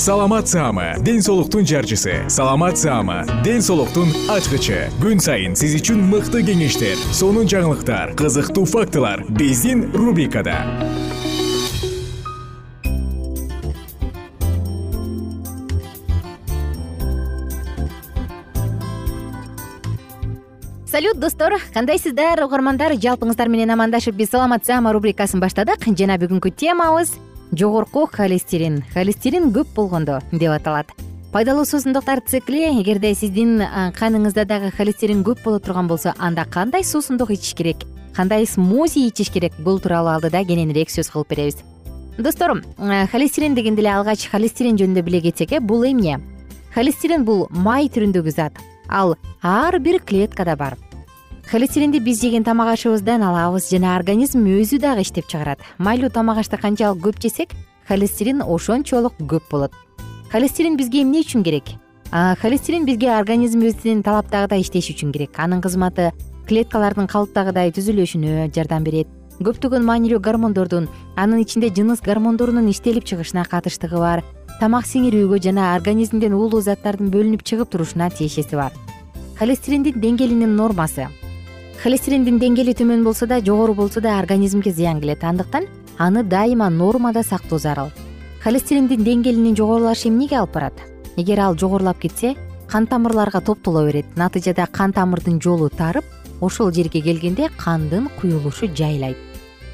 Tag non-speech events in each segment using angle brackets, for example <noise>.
саламат саама ден соолуктун жарчысы. Саламат саама ден соолуктун ачкычы. Күн сайын сиз үчүн мыкты кеңештер сонун жаңылыктар кызыктуу фактылар биздин рубрикада. Салют достор кандайсыздар угармандар жалпыңыздар менен амандашып биз саламат рубрикасын баштадык. Жана бүгүнкү темабыз жогорку холестерин. Холестерин көп болгондо деп аталат. Пайдалуу суусундуктар цикли эгерде сиздин каныңызда дагы холестерин көп боло турган болсо анда кандай суусундук ичиш керек? Кандай смузи ичиш керек? Бул тууралуу алдыда кененирээк сөз кылып беребиз. Достор холестерин дегенде эле алгач холестерин жөнүндө биле кетсек э бул эмне? Холестерин бул май түрүндөгү зат. Ал ар бир клеткада бар холестеринди биз жеген тамак ашыбыздан алабыз жана организм өзү дагы иштеп чыгарат. Майлуу тамак ашты канчалык көп жесек холестерин ошончолук көп болот. Холестерин бизге эмне үчүн керек? Холестерин бизге организмибиздин талаптагыдай иштеши үчүн керек. Анын кызматы клеткалардын калыптагыдай түзүлүшүнө жардам берет. Көптөгөн маанилүү гормондордун анын ичинде жыныс гормондорунун иштелип чыгышына катыштыгы бар. Тамак сиңирүүгө жана организмден уулуу заттардын бөлүнүп чыгып турушуна тиешеси бар. Холестериндин деңгээлинин нормасы холестериндин деңгээли төмөн болсо да жогору болсо да организмге зыян келет. Андыктан аны дайыма нормада сактоо зарыл холестериндин деңгээлинин жогорулашы эмнеге алып барат? Эгер ал жогорулап кетсе кан тамырларга топтоло берет. Натыйжада кан тамырдын жолу тарып ошол жерге келгенде кандын куюлушу жайлайт.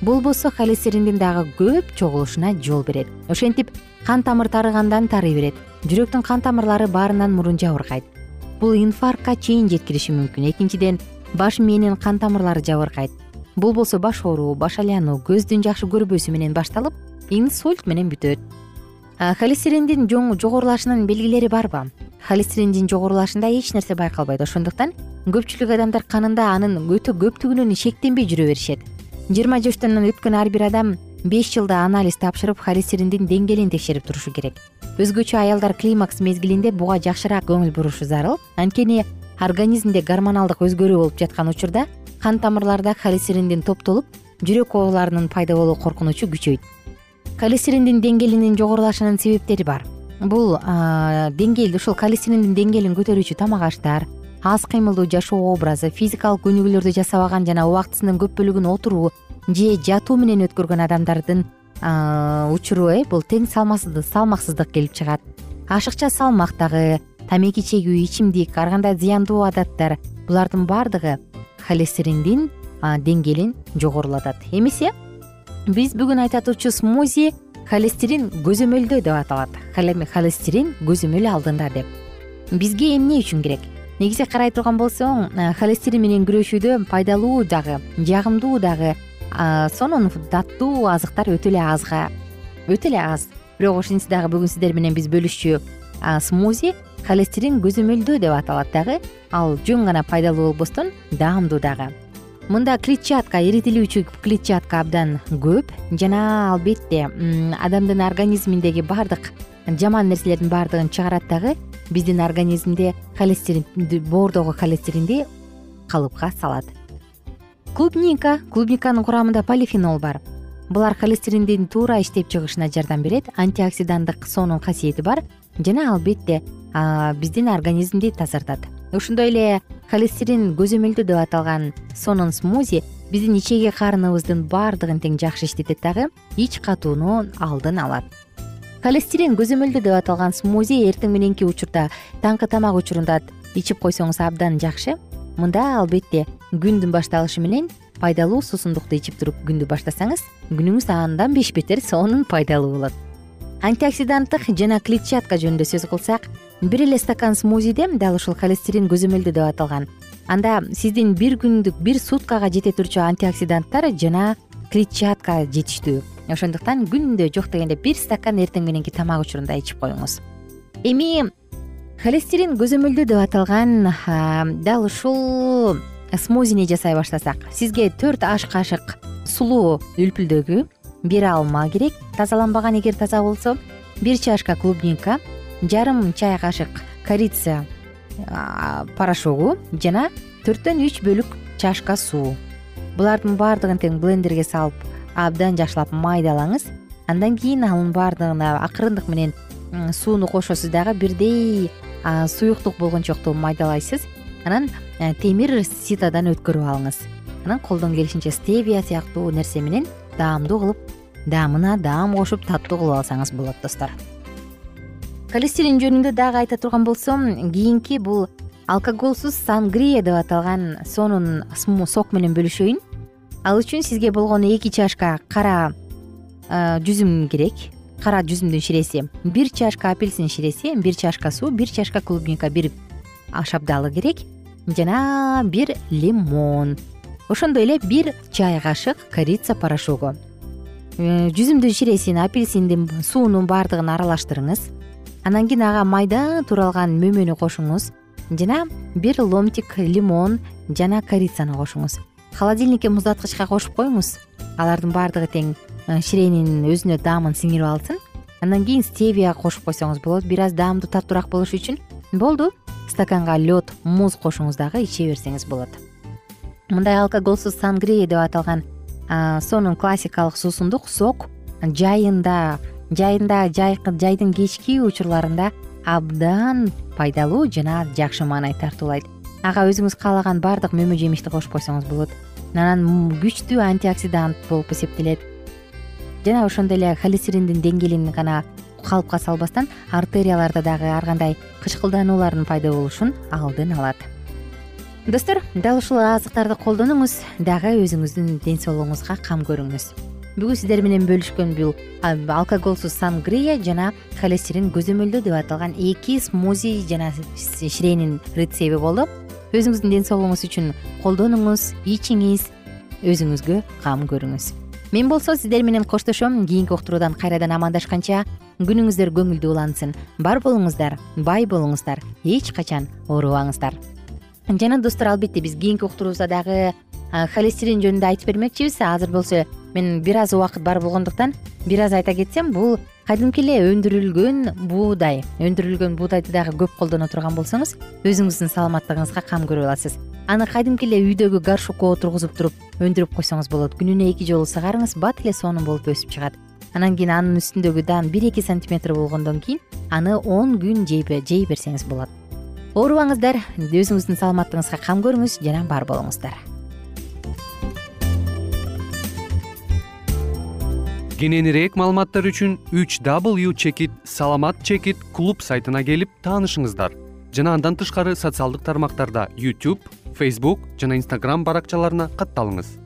Болбосо холестериндин дагы көп чогулушуна жол берет. Ошентип кан тамыр тарыгандан тарый берет. Жүрөктүн кан тамырлары баарынан мурун жабыркайт бул инфарктка чейин жеткириши мүмкүн. Экинчиден баш мээнин кан тамырлары жабыркайт. Бул болсо баш ооруу баш айлануу көздүн жакшы көрбөсү менен башталып инсульт менен бүтөт. Холестериндин жогорулашынын белгилери барбы? Холестериндин жогорулашында эч нерсе байкалбайт. Ошондуктан көпчүлүк адамдар канында анын өтө көптүгүнөн шектенбей жүрө беришет. Жыйырма жаштан өткөн ар бир адам беш жылда анализ тапшырып холестериндин деңгээлин текшерип турушу керек. Өзгөчө аялдар климакс мезгилинде буга жакшыраак көңүл бурушу зарыл. Анткени организмде гормоналдык өзгөрүү болуп жаткан учурда кан тамырларда холестериндин топтолуп жүрөк ооруларынын пайда болуу коркунучу күчөйт. Холестериндин деңгээлинин жогорулашынын себептери бар. Бул деңгээл ушул холестериндин деңгээлин көтөрүүчү тамак аштар аз кыймылдуу жашоо образы физикалык көнүгүүлөрдү жасабаган жана убактысынын көп бөлүгүн отуруу же жатуу менен өткөргөн адамдардын учуру э бул тең салмаксыздык келип чыгат. Ашыкча салмак дагы тамеки чегүү ичимдик ар кандай зыяндуу адаттар булардын баардыгы холестериндин деңгээлин жогорулатат. Эмесе биз бүгүн айта турчу смузи холестерин көзөмөлдө деп аталат. Холестерин көзөмөл алдында деп. Бизге эмне үчүн керек? Негизи карай турган болсоң холестерин менен күрөшүүдө пайдалуу дагы жагымдуу дагы сонун даттуу азыктар өтө эле азга өтө эле аз. Бирок ошентсе дагы бүгүн сиздер менен биз бөлүшчү смузи холестерин көзөмөлдөө деп аталат дагы. Ал жөн гана пайдалуу болбостон даамдуу дагы. Мында клетчатка эритилүүчү клетчатка абдан көп. Жана албетте адамдын организминдеги баардык жаман нерселердин баардыгын чыгарат дагы биздин организмде холестеринди боордогу холестеринди калыпка салат. Клубника клубниканын курамында полифенол бар. Булар холестериндин туура иштеп чыгышына жардам берет. Антиоксиданттык сонун касиети бар. Жана албетте биздин организмди тазартат. Ошондой эле холестерин көзөмөлдүү деп аталган сонун смузи биздин ичеги карыныбыздын баардыгын тең жакшы иштетет дагы ич катууну алдын алат. Холестерин көзөмөлдүү деп аталган смузи эртең мененки учурда таңкы тамак учурунда ичип койсоңуз абдан жакшы. Мында албетте күндүн башталышы менен пайдалуу суусундукту ичип туруп күндү баштасаңыз күнүңүз андан беш бетер сонун пайдалуу болот антиоксиданттык жана клетчатка жөнүндө сөз кылсак бир эле стакан смузиде дал ушул холестерин көзөмөлдүү деп аталган. Анда сиздин бир күндүк бир суткага жете турчу антиоксиданттар жана клетчатка жетиштүү. Ошондуктан күндө жок дегенде бир стакан эртең мененки тамак учурунда ичип коюңуз. Эми холестерин көзөмөлдүү деп аталган дал ушул смузини жасай баштасак сизге төрт аш кашык сулуу үлпүлдөгү бир алма керек тазаланбаган эгер таза болсо бир чашка клубника жарым чай кашык корица порошогу жана төрттөн үч бөлүк чашка суу. Булардын баардыгын тең блендерге салып абдан жакшылап майдалаңыз андан кийин анын баардыгына акырындык менен сууну кошосуз дагы бирдей суюктук болгончокту майдалайсыз. Анан темир ситодан өткөрүп алыңыз. Анан колдон келишинче стевия сыяктуу нерсе менен даамдуу кылып даамына даам кошуп таттуу кылып алсаңыз болот достор. Холестерин жөнүндө дагы айта турган болсом кийинки бул алкоголсуз сангрия деп аталган сонун сок менен бөлүшөйүн. Ал үчүн сизге болгону эки чашка кара жүзүм керек. Кара жүзүмдүн ширеси. Бир чашка апельсин ширеси бир чашка суу бир чашка клубника бир шабдалы керек. Жана бир лимон. Ошондой эле бир чай кашык корица порошогу. э, жүзүмдүн ширесин апельсиндин суунун баардыгын аралаштырыңыз. Анан кийин ага майда туралган мөмөнү кошуңуз жана бир ломтик лимон жана корицаны кошуңуз. Холодильникке муздаткычка кошуп коюңуз. Алардын баардыгы тең э, ширенин өзүнө даамын сиңирип алсын. Андан кийин стевия кошуп койсоңуз болот. Бир аз даамдуу таттуураак болуш үчүн болду. Стаканга лед муз кошуңуз дагы иче берсеңиз болот. Мындай алкоголсуз сангрия деп аталган сонун классикалык суусундук сок жайында жайында жайдын кечки учурларында абдан пайдалуу жана жакшы маанай тартуулайт. Ага өзүңүз каалаган баардык мөмө жемишти кошуп койсоңуз болот. Анан күчтүү антиоксидант болуп эсептелет. Жана ошондой эле холестериндин деңгээлин гана калыпка салбастан артерияларда дагы ар кандай кычкылдануулардын пайда болушун алдын алат достор дал ушул азыктарды колдонуңуз дагы өзүңүздүн ден соолугуңузга кам көрүңүз. Бүгүн сиздер менен бөлүшкөн бул алкоголсуз сангрия жана холестерин көзөмөлдөө деп аталган эки смузи жана ширенин рецеби болду. Өзүңүздүн ден соолугуңуз үчүн колдонуңуз ичиңиз өзүңүзгө кам көрүңүз. Мен болсо сиздер менен коштошом кийинки уктуруудан кайрадан амандашканча күнүңүздөр көңүлдүү улансын. Бар болуңуздар бай болуңуздар эч качан оорубаңыздар жана достор албетте биз кийинки уктуруубузда дагы холестерин жөнүндө айтып бермекчибиз. Азыр болсо мен бир аз убакыт бар болгондуктан бир аз айта кетсем бул кадимки эле өндүрүлгөн буудай. Өндүрүлгөн буудайды дагы көп колдоно турган болсоңуз өзүңүздүн саламаттыгыңызга кам көрө аласыз. Аны кадимки эле үйдөгү горшокко отургузуп туруп өндүрүп койсоңуз болот. Күнүнө эки жолу сыгарыңыз бат эле сонун болуп өсүп чыгат. Анан кийин анын үстүндөгү дан бир эки сантиметр болгондон кийин аны он күн жей берсеңиз болот оорубаңыздар өзүңүздүн саламаттыгыңызга кам көрүңүз жана бар болуңуздар. Кененирээк маалыматтар үчүн үч w чекит саламат чекит клуб сайтына келип таанышыңыздар. Жана андан тышкары социалдык тармактарда youtube facebook жана instagram баракчаларына катталыңыз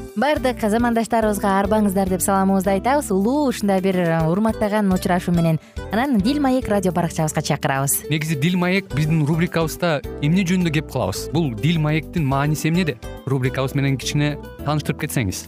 баардык замандаштарыбызга арбаңыздар деп саламыбызды айтабыз. Улуу ушундай бир урматтаган учурашуу менен анан дил маек радио баракчабызга чакырабыз. Негизи дил маек биздин рубрикабызда эмне жөнүндө кеп кылабыз бул дил маектин мааниси эмнеде? Рубрикабыз менен кичине тааныштырып кетсеңиз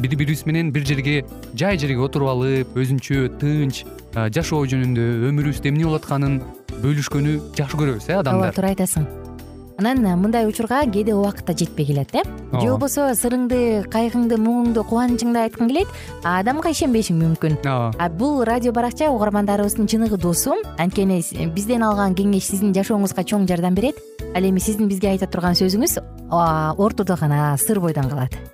бири бирибиз менен бир жерге жай жерге отуруп алып өзүнчө тынч жашоо жөнүндө өмүрүбүздө эмне болуп атканын бөлүшкөнү жакшы көрөбүз э адамдар. ооба туура айтасың. Анан мындай учурга кээде убакыт да жетпей келет э? Же болбосо сырыңды кайгыңды муңуңду кубанычыңды айткың келет адамга ишенбешиң мүмкүн. Ооба. Бул радио баракча угармандарыбыздын чыныгы досу. Анткени бизден алган кеңеш сиздин жашооңузга чоң жардам берет. Ал эми сиздин бизге айта турган сөзүңүз ортодо гана сыр бойдон калат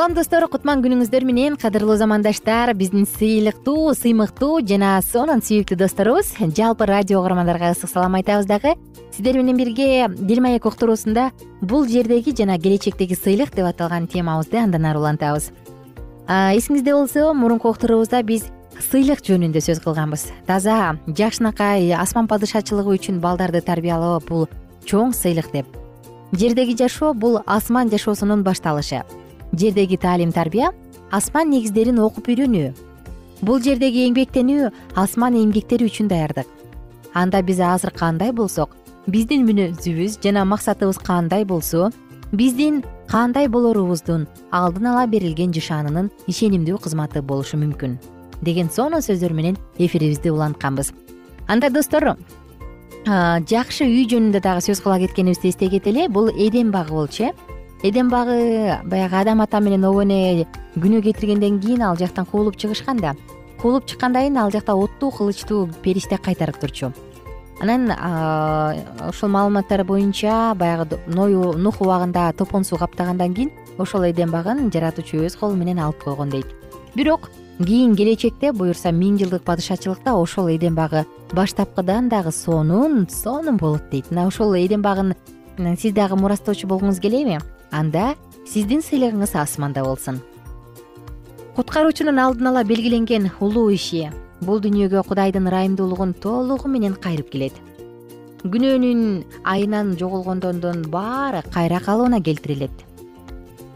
салам достор. Кутман күнүңүздөр менен кадырлуу замандаштар. Биздин сыйлыктуу сыймыктуу жана сонун сүйүктүү досторубуз. Жалпы радио угармандарга ысык салам айтабыз дагы. Сиздер менен бирге дил маек уктуруусунда бул жердеги жана келечектеги сыйлык деп аталган темабызды андан ары улантабыз. Эсиңизде болсо мурунку уктуруубузда биз сыйлык жөнүндө сөз кылганбыз. Таза жакшынакай асман падышачылыгы үчүн балдарды тарбиялоо бул чоң сыйлык деп. Жердеги жашоо бул асман жашоосунун башталышы жердеги таалим тарбия асман негиздерин окуп үйрөнүү. Бул жердеги эмгектенүү асман эмгектери үчүн даярдык. Анда биз азыр кандай болсок биздин мүнөзүбүз жана максатыбыз кандай болсо биздин кандай болорубуздун алдын ала берилген жышаанынын ишенимдүү кызматы болушу мүмкүн деген сонун сөздөр менен эфирибизди улантканбыз. Анда достор жакшы үй жөнүндө дагы сөз кыла кеткенибизди эстей кетели. Бул эдем багы болчу. э эдем багы баягы адам ата менен обо эне күнөө кетиргенден кийин ал жактан куулуп чыгышкан да. Куулуп чыккандан кийин ал жакта оттуу кылычтуу периште кайтарып турчу. Анан ушул маалыматтар боюнча баягы нух убагында топон суу каптагандан кийин ошол эдем багын жаратуучу өз колу менен алып койгон дейт. Бирок кийин келечекте буюрса миң жылдык падышачылыкта ошол эдем багы баштапкыдан дагы сонун сонун болот дейт. Мына ошол эдем багын сиз дагы мурастоочу болгуңуз келеби анда сиздин сыйлыгыңыз асманда болсун. Куткаруучунун алдын ала белгиленген улуу иши бул дүйнөгө кудайдын ырайымдуулугун толугу менен кайрып келет. Күнөөнүн айынан жоголгондордун баары кайра калыбына келтирилет.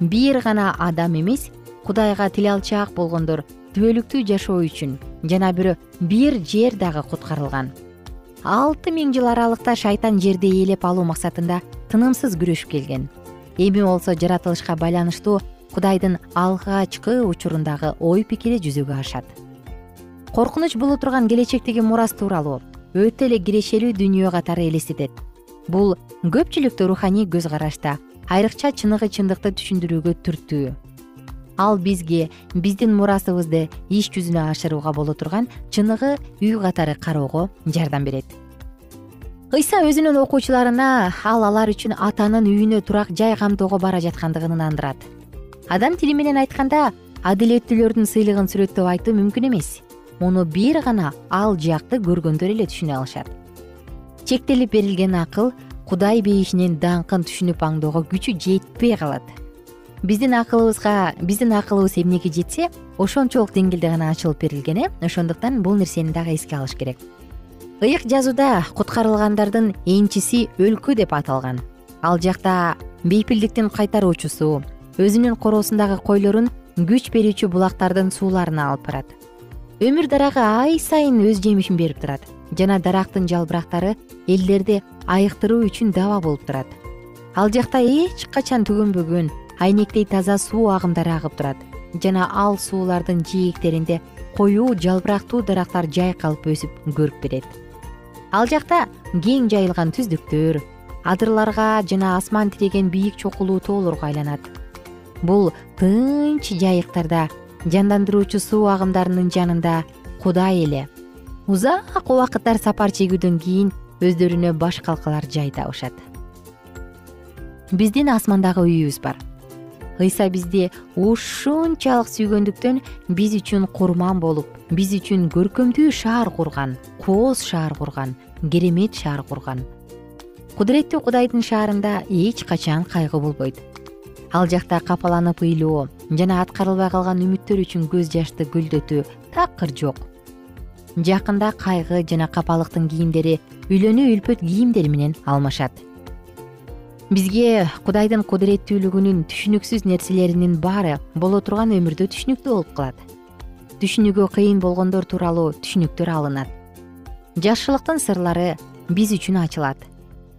Бир гана адам эмес кудайга тил алчаак болгондор түбөлүктүү жашоо үчүн жана бирөө бир жер дагы куткарылган. Алты миң жыл аралыкта шайтан жерди ээлеп алуу максатында тынымсыз күрөшүп келген эми болсо жаратылышка байланыштуу кудайдын алгачкы учурундагы ой пикири жүзөгө ашат. Коркунуч боло турган келечектеги мурас тууралуу өтө эле кирешелүү дүйнө катары элестетет. Бул көпчүлүктү руханий көз карашта айрыкча чыныгы чындыкты түшүндүрүүгө түрттүү. Ал бизге биздин мурасыбызды иш жүзүнө ашырууга боло турган чыныгы үй катары кароого жардам берет ыйса өзүнүн окуучуларына ал алар үчүн атанын үйүнө турак жай камдоого бара жаткандыгын ынандырат адам тили менен айтканда адилеттүүлөрдүн сыйлыгын сүрөттөп айтуу мүмкүн эмес. Муну бир гана ал жакты көргөндөр эле түшүнө алышат. Чектелип берилген акыл кудай бейишинин даңкын түшүнүп аңдоого күчү жетпей калат. Биздин акылыбызга биздин акылыбыз эмнеге жетсе ошончолук деңгээлде гана ачылып берилген э? Ошондуктан бул нерсени дагы эске алыш керек ыйык жазууда куткарылгандардын энчиси өлкө деп аталган. Ал жакта бейпилдиктин кайтаруучусу өзүнүн короосундагы койлорун күч берүүчү булактардын сууларына алып барат. Өмүр дарагы ай сайын өз жемишин берип турат жана дарактын жалбырактары элдерди айыктыруу үчүн даба болуп турат. Ал жакта эч качан түгөнбөгөн айнектей таза суу агымдары агып турат жана ал суулардын жээктеринде коюу жалбырактуу дарактар жайкалып өсүп көрүк берет ал жакта кең жайылган түздүктөр адырларга жана асман тиреген бийик чокулуу тоолорго айланат. Бул тынч жайыктарда жандандыруучу суу агымдарынын жанында кудай эле. Узак убакыттар сапар чегүүдөн кийин өздөрүнө баш калкалар жай табышат биздин асмандагы үйүбүз бар ыйса бизди ушунчалык сүйгөндүктөн биз үчүн курман болуп биз үчүн көркөмдүү шаар курган кооз шаар курган керемет шаар курган. Кудуреттүү кудайдын шаарында эч качан кайгы болбойт. Ал жакта капаланып ыйлоо жана аткарылбай калган үмүттөр үчүн көз жашты көлдөтүү такыр жок. Жакында кайгы жана капалыктын кийимдери үйлөнүү үлпөт кийимдер менен алмашат бизге кудайдын кудуреттүүлүгүнүн түшүнүксүз нерселеринин баары боло турган өмүрдө түшүнүктүү болуп калат. Түшүнүүгө кыйын болгондор тууралуу түшүнүктөр алынат. Жакшылыктын сырлары биз үчүн ачылат.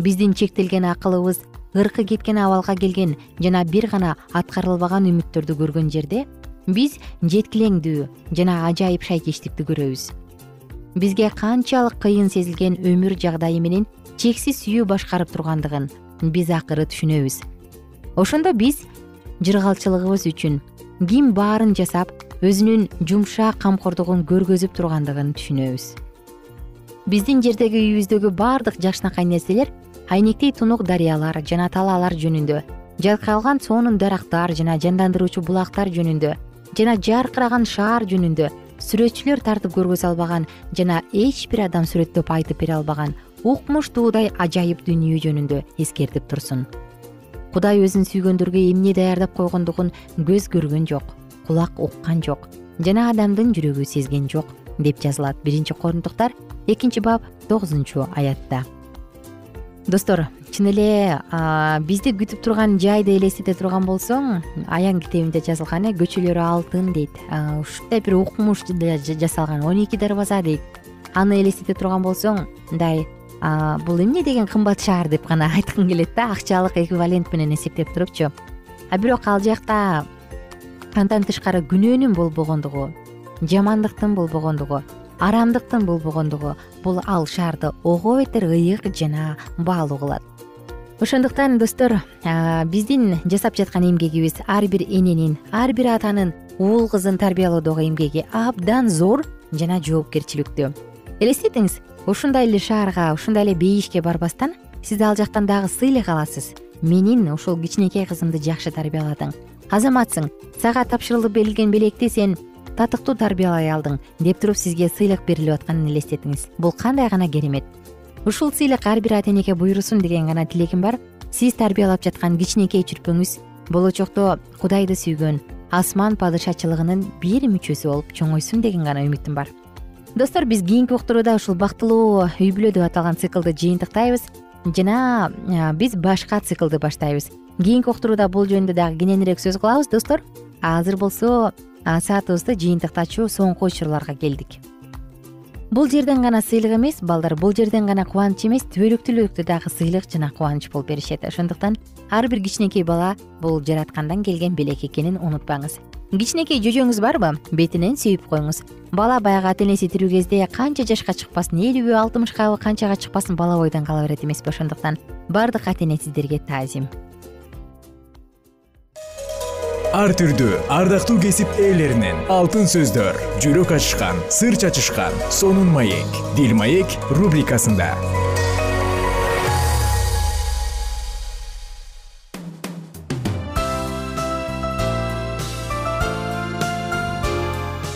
Биздин чектелген акылыбыз ыркы кеткен абалга келген жана бир гана аткарылбаган үмүттөрдү көргөн жерде биз жеткилеңдүү жана ажайып шайкечтикти көрөбүз. Бизге канчалык кыйын сезилген өмүр жагдайы менен чексиз сүйүү башкарып тургандыгын биз акыры түшүнөбүз. Ошондо биз жыргалчылыгыбыз үчүн ким баарын жасап өзүнүн жумшак камкордугун көргөзүп тургандыгын түшүнөбүз. Биздин жердеги үйүбүздөгү баардык жакшынакай нерселер айнектей тунук дарыялар жана талаалар жөнүндө жайкалган сонун дарактар жана жандандыруучу булактар жөнүндө жана жаркыраган шаар жөнүндө сүрөтчүлөр тартып көргөзө албаган жана эч бир адам сүрөттөп айтып бере албаган укмуштуудай ажайып дүнүйө жөнүндө эскертип турсун. Кудай өзүн сүйгөндөргө эмне даярдап койгондугун көз көргөн жок кулак уккан жок жана адамдын жүрөгү сезген жок деп жазылат биринчи корунтуктар экинчи бап тогузунчу аятта. Достор чын эле бизди күтүп турган жайды элестете турган болсоң аян китебинде жазылган э көчөлөрү алтын дейт. Ушундай бир укмуш жасалган он эки дарбаза дейт. Аны элестете турган болсоң мындай бул эмне деген кымбат шаар деп гана <laughs> айткың келет да акчалык эквивалент менен эсептеп турупчу а бирок ал жакта андан тышкары күнөөнүн болбогондугу жамандыктын болбогондугу арамдыктын болбогондугу бул ал шаарды ого бетер ыйык жана баалуу кылат ошондуктан достор биздин жасап жаткан эмгегибиз ар бир эненин ар бир атанын уул кызын тарбиялоодогу эмгеги абдан зор жана жоопкерчиликтүү. Элестетиңиз ушундай эле шаарга ушундай эле бейишке барбастан сиз ал жактан дагы сыйлык аласыз менин ушул кичинекей кызымды жакшы тарбияладың. Азаматсың. Сага тапшырылып берилген белекти сен татыктуу тарбиялай алдың деп туруп сизге сыйлык берилип атканын элестетиңиз. Бул кандай гана керемет. Ушул сыйлык ар бир ата энеге буйрусун деген гана тилегим бар. Сиз тарбиялап жаткан кичинекей чүрпөңүз болочокто кудайды сүйгөн асман падышачылыгынын бир мүчөсү болуп чоңойсун деген гана үмүтүм бар достор биз кийинки уктурууда ушул бактылуу үй бүлө деп аталган циклды жыйынтыктайбыз. Жана биз башка циклды баштайбыз. Кийинки уктурууда бул жөнүндө дагы кененирээк сөз кылабыз достор. Азыр болсо саатыбызды жыйынтыктачу соңку учурларга келдик. Бул жерден гана сыйлык эмес балдар бул жерден гана кубаныч эмес түбөлүктүүлүктө дагы сыйлык жана кубаныч болуп беришет. Ошондуктан ар бир кичинекей бала бул жараткандан келген белек экенин унутпаңыз кичинекей жөжөңүз барбы? Бетинен сүйүп коюңуз. Бала баягы ата энеси тирүү кезде канча жашка чыкпасын элүүбү алтымышкабы канчага чыкпасын бала бойдон кала берет эмеспи ошондуктан. Баардык ата эне сиздерге таазим. Ар түрдүү ардактуу кесип ээлеринен алтын сөздөр жүрөк ачышкан сыр чачышкан сонун маек дил маек рубрикасында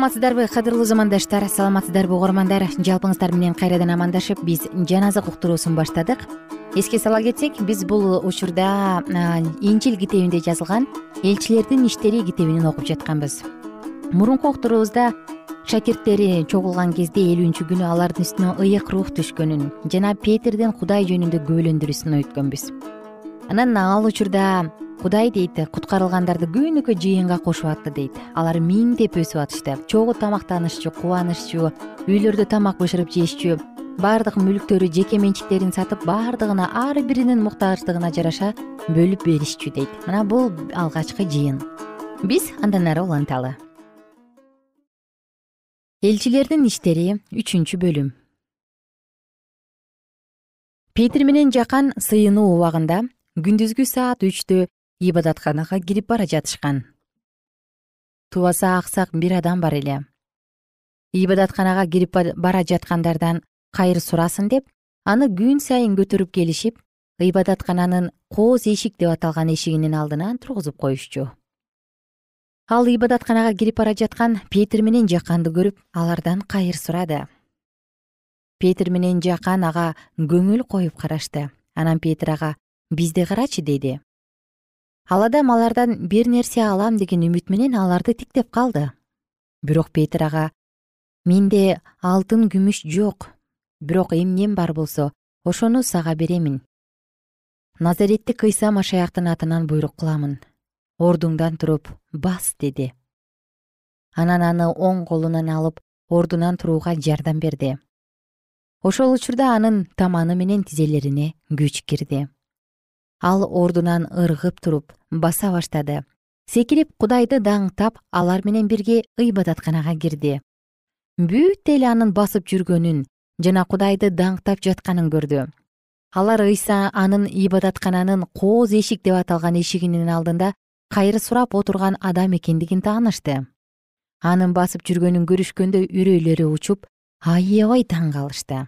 саламатсыздарбы? Кадырлуу замандаштар саламатсыздарбы угармандар. Жалпыңыздар менен кайрадан амандашып биз жан азык уктуруусун баштадык. Эске сала кетсек биз бул учурда инчил китебинде жазылган элчилердин иштери китебин окуп жатканбыз. Мурунку окторубузда шакирттери чогулган кезде элүүнчү күнү алардын үстүнө ыйык рух түшкөнүн жана петирдин кудай жөнүндө күбөлөндүрүүсүн өткөнбүз анан ал учурда кудай дейт куткарылгандарды күнүгө жыйынга кошуп атты дейт. Алар миңдеп өсүп атышты. Чогуу тамактанышчу кубаныччу үйлөрдө тамак бышырып жешчү баардык мүлктөрү жеке менчиктерин сатып баардыгына ар биринин муктаждыгына жараша бөлүп беришчү дейт. Мына бул алгачкы жыйын. Биз андан ары уланталы. Элчилердин иштери үчүнчү бөлүм. Петир менен жакан сыйынуу убагында күндүзгү саат үчтө ибадатканага кирип бара жатышкан. Тубаса аксак бир адам бар эле. Ибадатканага кирип бара жаткандардан кайыр сурасын деп аны күн сайын көтөрүп келишип ибадаткананын кооз эшик деп аталган эшигинин алдына тургузуп коюшчу. Ал ибадатканага кирип бара жаткан петир менен жаканды көрүп алардан кайыр сурады. Петир менен жакан ага көңүл коюп карашты. Анан петир ага бизди карачы деди ал адам алардан бир нерсе алам деген үмүт менен аларды тиктеп калды. Бирок петир ага менде алтын күмүш жок бирок эмнем бар болсо ошону сага беремин. Назареттик ыйса машаяктын атынан буйрук кыламын ордуңдан туруп бас деди. Анан аны оң колунан алып ордунан турууга жардам берди. Ошол учурда анын таманы менен тизелерине күч кирди ал ордунан ыргып туруп баса баштады. Секирип кудайды даңктап алар менен бирге ыйбадатканага кирди. Бүт эл анын басып жүргөнүн жана кудайды даңктап жатканын көрдү. Алар ыйса анын ибадаткананын кооз эшик деп аталган эшигинин алдында кайыр сурап отурган адам экендигин таанышты. Анын басып жүргөнүн көрүшкөндө үрөйлөрү учуп аябай таң калышты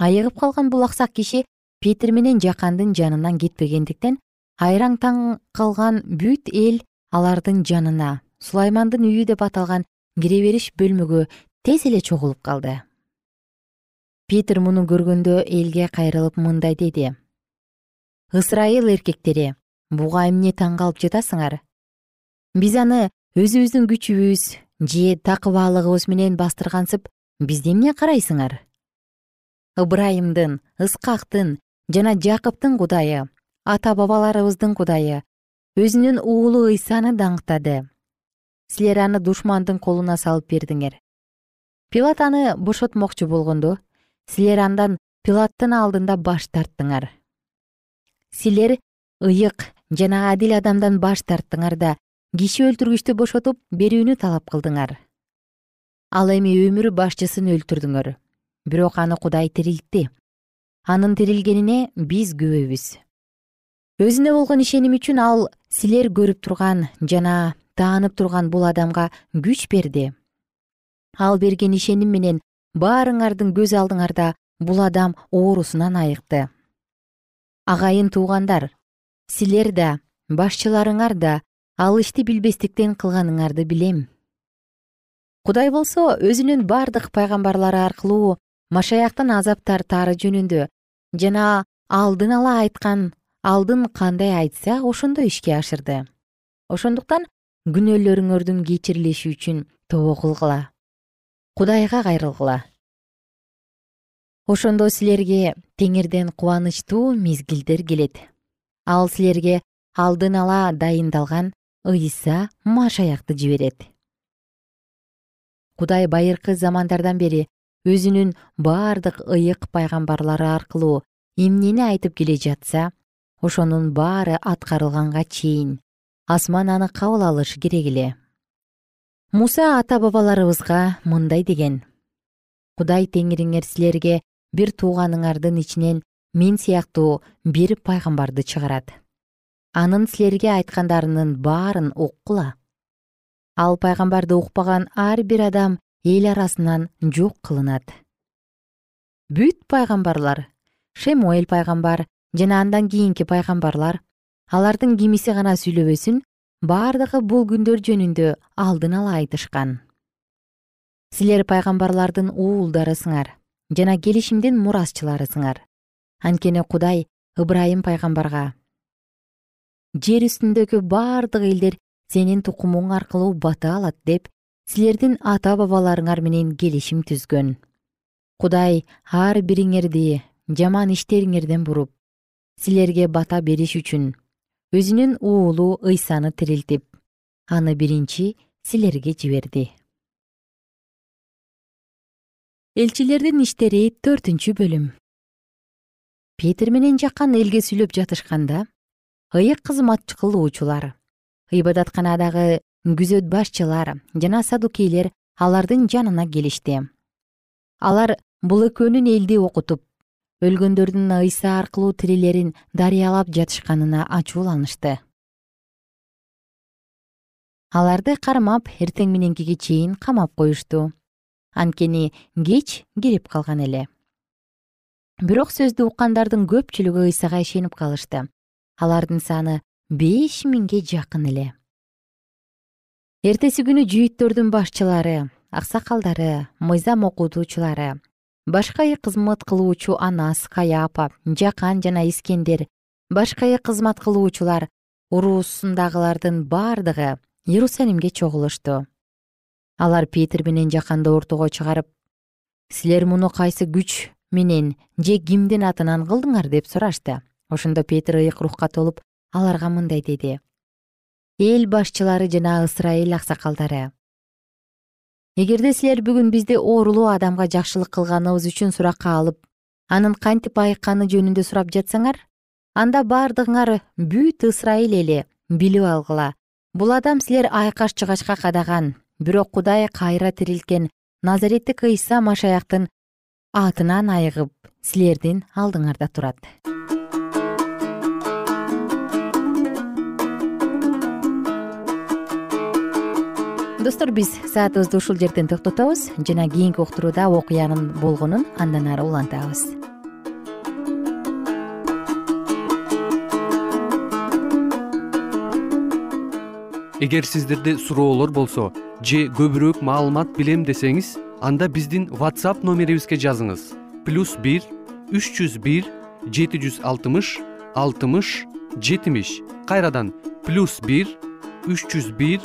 айыгып калган бул аксак киши петир менен жакандын жанынан кетпегендиктен айраң таң калган бүт эл алардын жанына сулаймандын үйү деп аталган кире бериш бөлмөгө тез эле чогулуп калды. Петир муну көргөндө элге кайрылып мындай деди. Ысрайыл эркектери буга эмне таң калып жатасыңар? Биз аны өзүбүздүн күчүбүз же такыбаалыгыбыз менен бастыргансып бизди эмне карайсыңар? Ыбрайымдын ыскактын жана жакыптын кудайы ата бабаларыбыздын кудайы өзүнүн уулу ыйсаны даңктады. Силер аны душмандын колуна салып бердиңер. Пилат аны бошотмокчу болгондо силер андан пилаттын алдында баш тарттыңар. Силер ыйык жана адил адамдан баш тарттыңар да киши өлтүргүчтү бошотуп берүүнү талап кылдыңар. Ал эми өмүр башчысын өлтүрдүңөр. Бирок аны кудай тирилтти анын тирилгенине биз күбөбүз өзүнө болгон ишеним үчүн ал силер көрүп турган жана таанып турган бул адамга күч берди. Ал берген ишеним менен баарыңардын көз алдыңарда бул адам оорусунан айыкты. Агайын туугандар силер да башчыларыңар да ал ишти билбестиктен кылганыңарды билем. Кудай болсо өзүнүн бардык пайгамбарлары аркылуу машаяктын азап тартаары жөнүндө жана алдын ала айткан алдын кандай айтса ошондой ишке ашырды. Ошондуктан күнөөлөрүңөрдүн кечирилиши үчүн тобо кылгыла. Кудайга кайрылгыла. Ошондо силерге теңирден кубанычтуу мезгилдер келет. Ал силерге алдын ала дайындалган ыйса машаякты жиберет. Кудай байыркы замандардан бери өзүнүн баардык ыйык пайгамбарлары аркылуу эмнени айтып келе жатса ошонун баары аткарылганга чейин асман аны кабыл алышы керек эле. Муса ата бабаларыбызга мындай деген. Кудай теңириңер силерге бир тууганыңардын ичинен мен сыяктуу бир пайгамбарды чыгарат. Анын силерге айткандарынын баарын уккула. Ал пайгамбарды укпаган ар бир адам эл арасынан жок кылынат. Бүт пайгамбарлар шемуэль пайгамбар жана андан кийинки пайгамбарлар алардын кимиси гана сүйлөбөсүн бардыгы бул күндөр жөнүндө алдын ала айтышкан. Силер пайгамбарлардын уулдарысыңар жана келишимдин мурасчыларысыңар анткени кудай ыбрайым пайгамбарга. Жер үстүндөгү бардык элдер сенин тукумуң аркылуу бата алат деп силердин ата бабаларыңар менен келишим түзгөн. Кудай ар бириңерди жаман иштериңерден буруп силерге бата бериш үчүн өзүнүн уулу ыйсаны тирилтип аны биринчи силерге жиберди. Элчилердин иштери төртүнчү бөлүм. Петир менен жакан элге сүйлөп жатышканда ыйык кызмат кылуучулар ыйбадатканадагы күзөт башчылар жана садукейлер алардын жанына келишти. Алар бул экөөнүн элди окутуп өлгөндөрдүн ыйса аркылуу тирилерин дарыялап жатышканына ачууланышты. Аларды кармап эртең мененкиге чейин камап коюшту. Анткени кеч кирип калган эле. Бирок сөздү уккандардын көпчүлүгү ыйсага ишенип калышты. Алардын саны беш миңге жакын эле эртеси күнү жүйүттөрдүн башчылары аксакалдары мыйзам окутуучулары башка кызмат кылуучу анас каяпа жакан жана искендер башка кызмат кылуучулар уруусундагылардын бардыгы иерусалимге чогулушту. Алар петир менен жаканды ортого чыгарып силер муну кайсы күч менен же кимдин атынан кылдыңар? деп сурашты. Ошондо петир ыйык рухка толуп аларга мындай деди эл башчылары жана ысрайыл аксакалдары. Эгерде силер бүгүн бизди оорулуу адамга жакшылык кылганыбыз үчүн суракка алып анын кантип айыкканы жөнүндө сурап жатсаңар анда бардыгыңар бүт ысрайыл эли билип алгыла. Бул адам силер айкаш чыгачка кадаган бирок кудай кайра тирилткен назареттик ыйса машаяктын атынан айыгып силердин алдыңарда турат достор биз саатыбызды ушул жерден токтотобуз жана кийинки уктурууда окуянын болгонун андан ары улантабыз. Эгер сиздерде суроолор болсо же көбүрөөк маалымат билем десеңиз анда биздин whatsapp номерибизге жазыңыз. Плюс бир үч жүз бир жети жүз алтымыш алтымыш жетимиш. Кайрадан плюс бир үч жүз бир